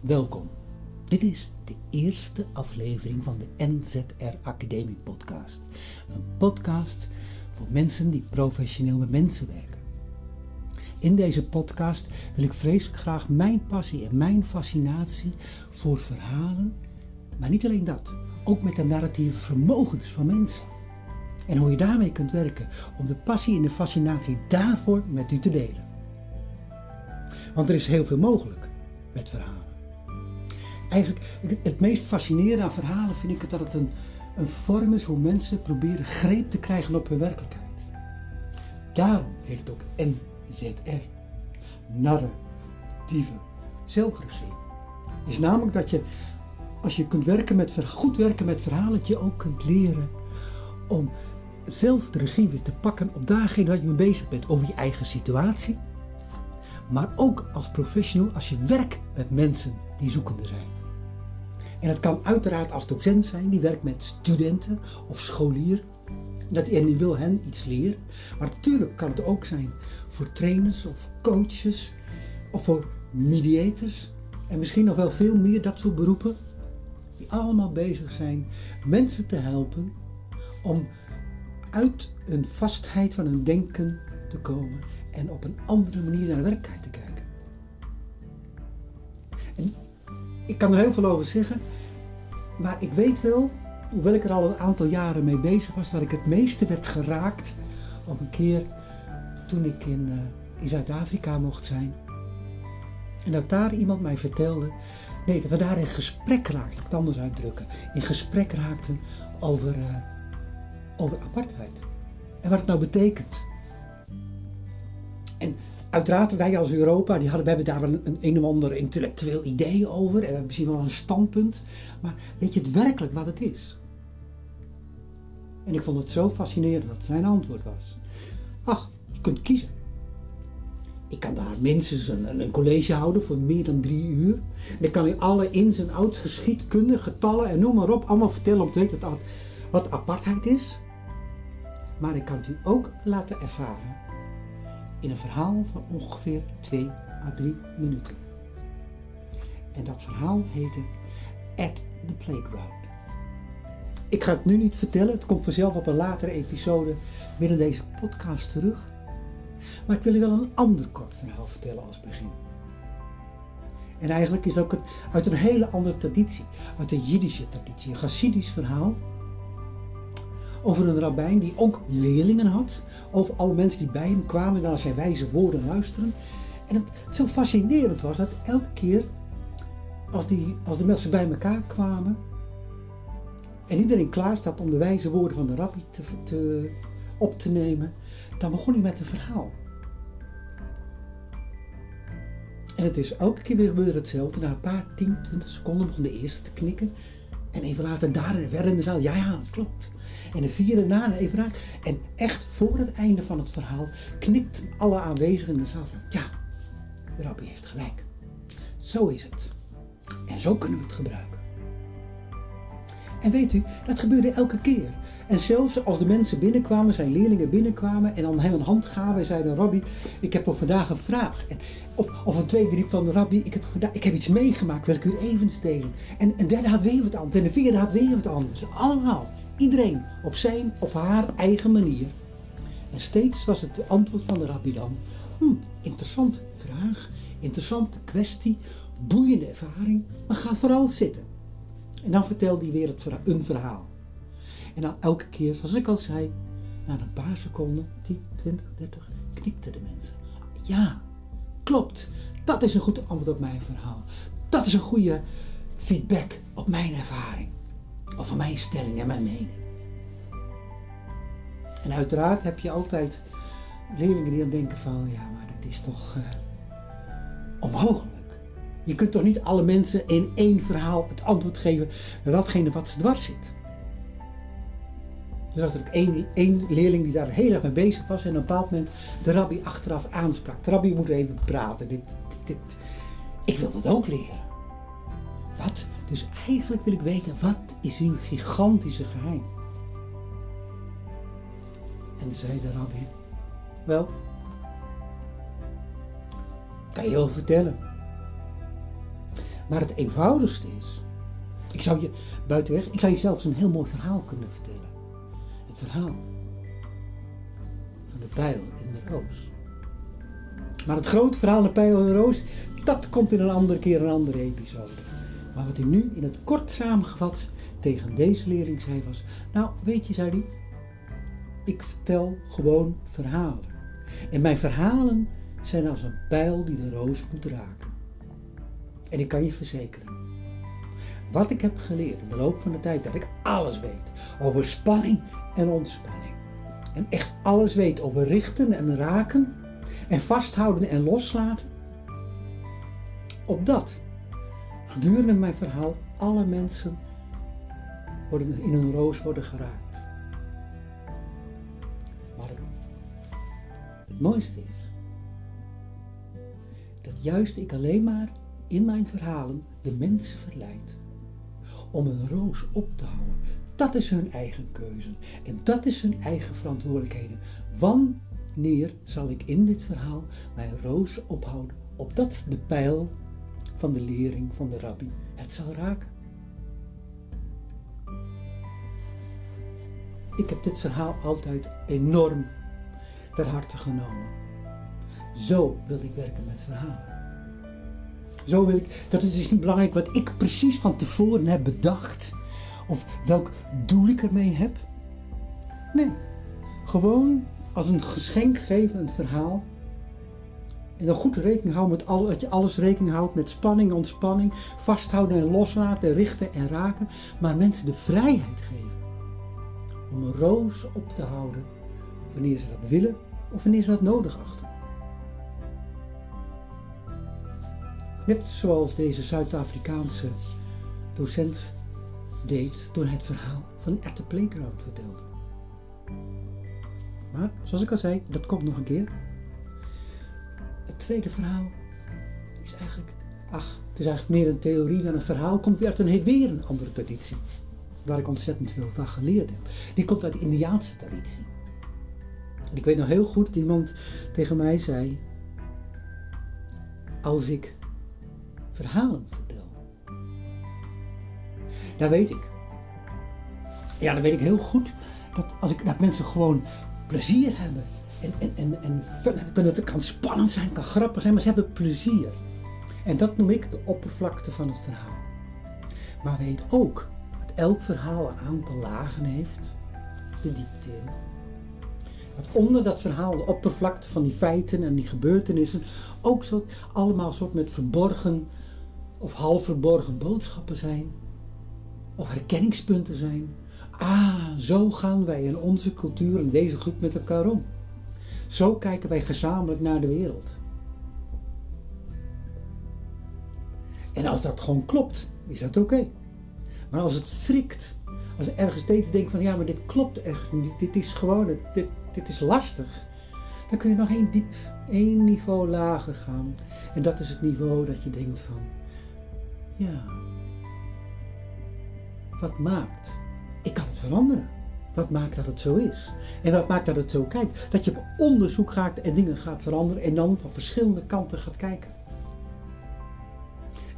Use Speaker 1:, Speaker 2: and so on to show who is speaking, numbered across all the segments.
Speaker 1: Welkom. Dit is de eerste aflevering van de NZR Academie podcast. Een podcast voor mensen die professioneel met mensen werken. In deze podcast wil ik vreselijk graag mijn passie en mijn fascinatie voor verhalen, maar niet alleen dat, ook met de narratieve vermogens van mensen. En hoe je daarmee kunt werken om de passie en de fascinatie daarvoor met u te delen. Want er is heel veel mogelijk met verhalen. Eigenlijk, het meest fascinerende aan verhalen vind ik het dat het een, een vorm is hoe mensen proberen greep te krijgen op hun werkelijkheid. Daarom heet het ook NZR. Narratieve zelfregie. Is namelijk dat je, als je kunt werken met, goed werken met verhalen, dat je ook kunt leren om zelf de regie weer te pakken op datgene waar je mee bezig bent. Over je eigen situatie. Maar ook als professional als je werkt met mensen die zoekende zijn. En het kan uiteraard als docent zijn die werkt met studenten of scholier. Dat, en die wil hen iets leren. Maar natuurlijk kan het ook zijn voor trainers of coaches of voor mediators. En misschien nog wel veel meer dat soort beroepen. Die allemaal bezig zijn mensen te helpen om uit een vastheid van hun denken te komen en op een andere manier naar de werkelijkheid te kijken. En ik kan er heel veel over zeggen, maar ik weet wel, hoewel ik er al een aantal jaren mee bezig was, dat ik het meeste werd geraakt op een keer toen ik in, uh, in Zuid-Afrika mocht zijn. En dat daar iemand mij vertelde, nee, dat we daar in gesprek raakten, ik het anders uitdrukken, in gesprek raakten over, uh, over apartheid. En wat het nou betekent. En uiteraard, wij als Europa, die hadden, we hebben daar een, een of ander intellectueel idee over. En misschien wel een standpunt. Maar weet je het werkelijk wat het is? En ik vond het zo fascinerend dat zijn antwoord was. Ach, je kunt kiezen. Ik kan daar minstens een, een college houden voor meer dan drie uur. Dan kan ik alle ins en outs, geschiedkunde, getallen en noem maar op allemaal vertellen om te weten wat apartheid is. Maar ik kan het u ook laten ervaren in een verhaal van ongeveer 2 à 3 minuten. En dat verhaal heette At the Playground. Ik ga het nu niet vertellen, het komt vanzelf op een latere episode binnen deze podcast terug. Maar ik wil u wel een ander kort verhaal vertellen als begin. En eigenlijk is het ook uit een hele andere traditie, uit de Jiddische traditie, een Chassidisch verhaal over een rabbijn die ook leerlingen had. Over alle mensen die bij hem kwamen naar zijn wijze woorden luisteren. En het zo fascinerend was dat elke keer als, die, als de mensen bij elkaar kwamen en iedereen klaar staat om de wijze woorden van de rabbi te, te, op te nemen, dan begon hij met een verhaal. En het is elke keer weer gebeurde hetzelfde. Na een paar 10, 20 seconden begon de eerste te knikken. En even later daar weer in de zaal. Ja, ja, klopt. En de vierde na en even raak. En echt voor het einde van het verhaal knikt alle aanwezigen in de zaal van ja, de rabbi heeft gelijk. Zo is het. En zo kunnen we het gebruiken. En weet u, dat gebeurde elke keer. En zelfs als de mensen binnenkwamen, zijn leerlingen binnenkwamen en dan hem een hand gaven en zeiden: Rabbi, ik heb voor vandaag een vraag. En, of, of een tweede riep van: Rabbi, ik heb, vandaag, ik heb iets meegemaakt, wil ik u even delen. En een derde had weer wat anders. En de vierde had weer wat anders. Allemaal Iedereen op zijn of haar eigen manier. En steeds was het antwoord van de rabbi dan: hm, interessant vraag, interessante kwestie, boeiende ervaring, maar ga vooral zitten. En dan vertelde hij weer het een verhaal. En dan elke keer, zoals ik al zei, na een paar seconden, 10, 20, 30, knikten de mensen. Ja, klopt. Dat is een goed antwoord op mijn verhaal. Dat is een goede feedback op mijn ervaring over mijn stelling en mijn mening. En uiteraard heb je altijd leerlingen die dan denken van, ja, maar dat is toch uh, onmogelijk. Je kunt toch niet alle mensen in één verhaal het antwoord geven datgene wat ze dwars zit. Er was ook één, één leerling die daar heel erg mee bezig was en op een bepaald moment de rabbi achteraf aansprak. De rabbi moet even praten. Dit, dit. Ik wil dat ook leren. Dus eigenlijk wil ik weten, wat is uw gigantische geheim? En zei de rabbi, wel, kan je wel vertellen. Maar het eenvoudigste is, ik zou je buitenweg, ik zou je zelfs een heel mooi verhaal kunnen vertellen. Het verhaal van de pijl en de roos. Maar het grote verhaal, de pijl en de roos, dat komt in een andere keer, een andere episode. Maar wat hij nu in het kort samengevat tegen deze leerling zei was, nou weet je, zei hij, ik vertel gewoon verhalen. En mijn verhalen zijn als een pijl die de roos moet raken. En ik kan je verzekeren, wat ik heb geleerd in de loop van de tijd, dat ik alles weet over spanning en ontspanning. En echt alles weet over richten en raken en vasthouden en loslaten. Op dat, gedurende mijn verhaal, alle mensen worden in een roos worden geraakt. Maar het, het mooiste is dat juist ik alleen maar in mijn verhalen de mensen verleid om een roos op te houden. Dat is hun eigen keuze en dat is hun eigen verantwoordelijkheden. Wanneer zal ik in dit verhaal mijn roos ophouden, opdat de pijl van de lering van de rabbi het zal raken? Ik heb dit verhaal altijd enorm ter harte genomen. Zo wil ik werken met verhalen. Zo wil ik, dat is dus niet belangrijk wat ik precies van tevoren heb bedacht. Of welk doel ik ermee heb. Nee, gewoon als een geschenk geven, een verhaal. En dan goed rekening houden met al, dat je alles rekening houdt met spanning, ontspanning, vasthouden en loslaten, richten en raken. Maar mensen de vrijheid geven om een roos op te houden wanneer ze dat willen of wanneer ze dat nodig achten. Net zoals deze Zuid-Afrikaanse docent deed hij het verhaal van At the Playground vertelde. Maar zoals ik al zei, dat komt nog een keer. Het tweede verhaal is eigenlijk, ach, het is eigenlijk meer een theorie dan een verhaal, komt weer uit een weer een andere traditie. Waar ik ontzettend veel van geleerd heb. Die komt uit de Indiaanse traditie. Ik weet nog heel goed dat iemand tegen mij zei: Als ik verhalen vertel. Dan weet ik. Ja, dan weet ik heel goed dat, als ik, dat mensen gewoon plezier hebben. En, en, en, en het kan spannend zijn, kan grappig zijn, maar ze hebben plezier. En dat noem ik de oppervlakte van het verhaal. Maar weet ook dat elk verhaal een aantal lagen heeft, de diepte in. Dat onder dat verhaal, de oppervlakte van die feiten en die gebeurtenissen, ook soort, allemaal soort met verborgen of half verborgen boodschappen zijn, of herkenningspunten zijn. Ah, zo gaan wij in onze cultuur in deze groep met elkaar om. Zo kijken wij gezamenlijk naar de wereld. En als dat gewoon klopt, is dat oké. Maar als het frikt, als je ergens steeds denkt van ja, maar dit klopt echt niet, dit is gewoon, dit, dit is lastig, dan kun je nog één diep, één niveau lager gaan. En dat is het niveau dat je denkt van ja. Wat maakt? Ik kan het veranderen. Wat maakt dat het zo is? En wat maakt dat het zo kijkt? Dat je op onderzoek gaat en dingen gaat veranderen en dan van verschillende kanten gaat kijken.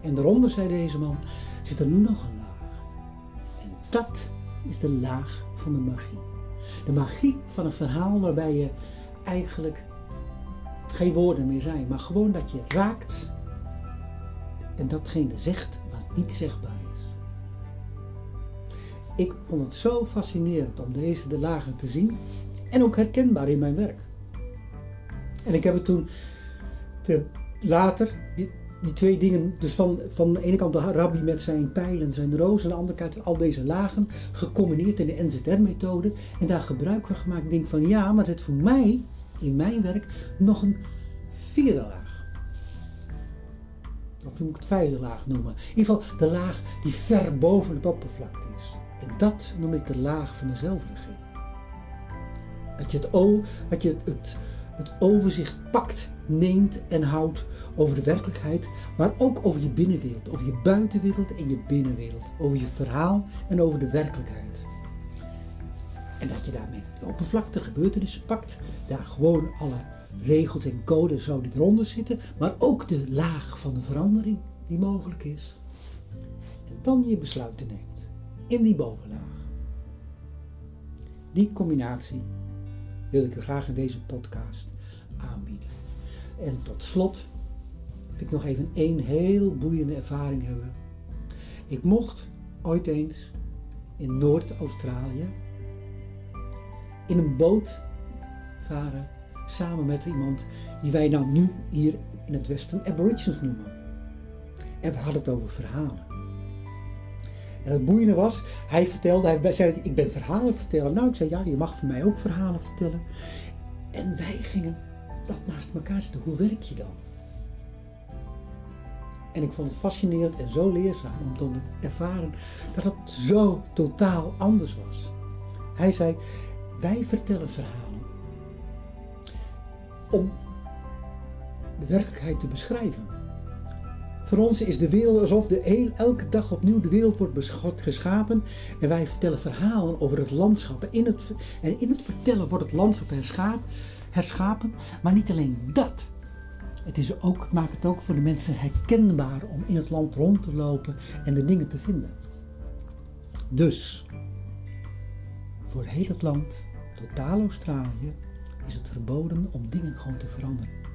Speaker 1: En daaronder, zei deze man, zit er nog een laag. En dat is de laag van de magie. De magie van een verhaal waarbij je eigenlijk geen woorden meer zijn, maar gewoon dat je raakt en datgene zegt wat niet zegbaar. Ik vond het zo fascinerend om deze de lagen te zien en ook herkenbaar in mijn werk. En ik heb het toen te, later, die, twee dingen, dus van, van de ene kant de rabbi met zijn pijl en zijn roos, aan de andere kant al deze lagen, gecombineerd in de NZR-methode en daar gebruik van gemaakt. Ik denk van ja, maar het voor mij, in mijn werk, nog een vierde laag of moet ik het vijfde laag noemen. In ieder geval de laag die ver boven het oppervlakte is. En dat noem ik de laag van de zelfregie. Dat je het, dat je het, het, overzicht pakt, neemt en houdt over de werkelijkheid, maar ook over je binnenwereld, over je buitenwereld en je binnenwereld, over je verhaal en over de werkelijkheid. En dat je daarmee de oppervlakte, gebeurtenissen pakt, daar gewoon alle regels en codes die eronder zitten, maar ook de laag van de verandering die mogelijk is. En dan je besluiten neemt in die bovenlaag. Die combinatie wil ik u graag in deze podcast aanbieden. En tot slot wil ik nog even één heel boeiende ervaring hebben. Ik mocht ooit eens in Noord-Australië in een boot varen samen met iemand die wij nou nu hier in het Westen Aborigines noemen. En we hadden het over verhalen. En het boeiende was, hij vertelde, hij zei, ik ben verhalen vertellen. Nou, ik zei, ja, je mag voor mij ook verhalen vertellen. En wij gingen dat naast elkaar zitten. Hoe werk je dan? En ik vond het fascinerend en zo leerzaam om te ervaren dat het zo totaal anders was. Hij zei, wij vertellen verhalen om de werkelijkheid te beschrijven. Voor ons is de wereld alsof de elke dag opnieuw de wereld wordt geschapen en wij vertellen verhalen over het landschap. En in het, en in het vertellen wordt het landschap herschapen, herschapen, maar niet alleen dat. Het, is ook, maakt het ook voor de mensen herkenbaar om in het land rond te lopen en de dingen te vinden. Dus, voor heel het land, totaal Australië, is het verboden om dingen gewoon te veranderen.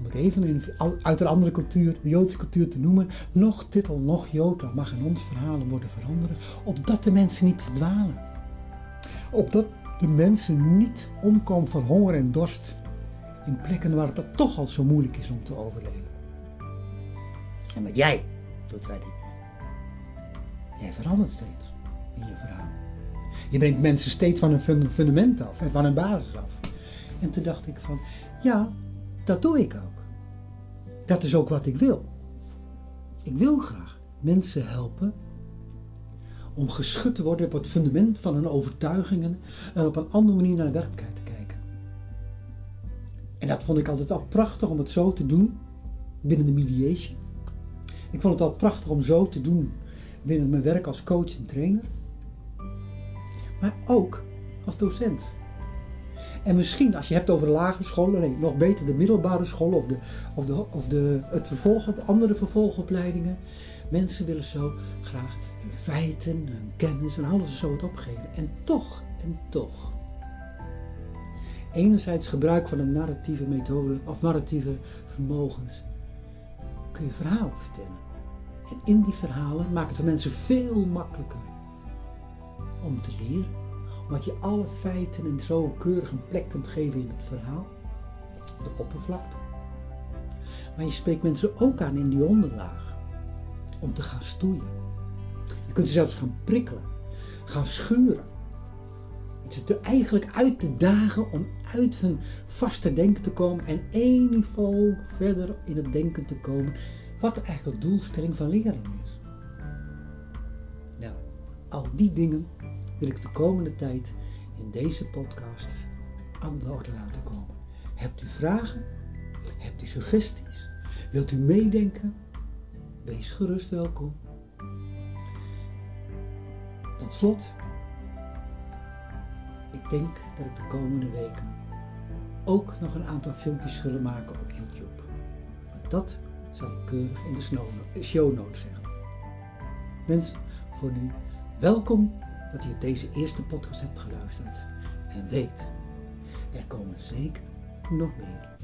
Speaker 1: Om het even uit een andere cultuur, de Joodse cultuur te noemen, nog titel, nog Jota mag in ons verhalen worden veranderen, opdat de mensen niet verdwalen. Opdat de mensen niet omkomen van honger en dorst in plekken waar het toch al zo moeilijk is om te overleven. En wat jij doet wij die. Jij verandert steeds in je verhaal. Je brengt mensen steeds van hun fundament af en van hun basis af. En toen dacht ik van, ja, dat doe ik ook. Dat is ook wat ik wil. Ik wil graag mensen helpen om geschud te worden op het fundament van hun overtuigingen en op een andere manier naar de werkelijkheid te kijken. En dat vond ik altijd al prachtig om het zo te doen binnen de mediation. Ik vond het al prachtig om zo te doen binnen mijn werk als coach en trainer. Maar ook als docent. En misschien, als je hebt over lagere scholen, nee, nog beter de middelbare scholen of, de, of, de, of de, het vervolg, andere vervolgopleidingen. Mensen willen zo graag hun feiten, hun kennis en alles zo wat opgeven. En toch, en toch. Enerzijds gebruik van een narratieve methode of narratieve vermogens kun je verhalen vertellen. En in die verhalen maken het de mensen veel makkelijker om te leren omdat je alle feiten en zo keurig een plek kunt geven in het verhaal, de oppervlakte. Maar je spreekt mensen ook aan in die onderlaag, om te gaan stoeien. Je kunt ze zelfs gaan prikkelen, gaan schuren. Is eigenlijk uit te dagen om uit hun vaste denken te komen en één niveau verder in het denken te komen, wat eigenlijk de doelstelling van leren is. Nou, al die dingen wil ik de komende tijd in deze podcast aan de orde laten komen. Hebt u vragen? Hebt u suggesties? Wilt u meedenken? Wees gerust welkom. Tot slot, ik denk dat ik de komende weken ook nog een aantal filmpjes wil maken op YouTube. Maar dat zal ik keurig in de show notes zeggen. Mensen, voor nu welkom dat u op deze eerste podcast hebt geluisterd. En weet, er komen zeker nog meer.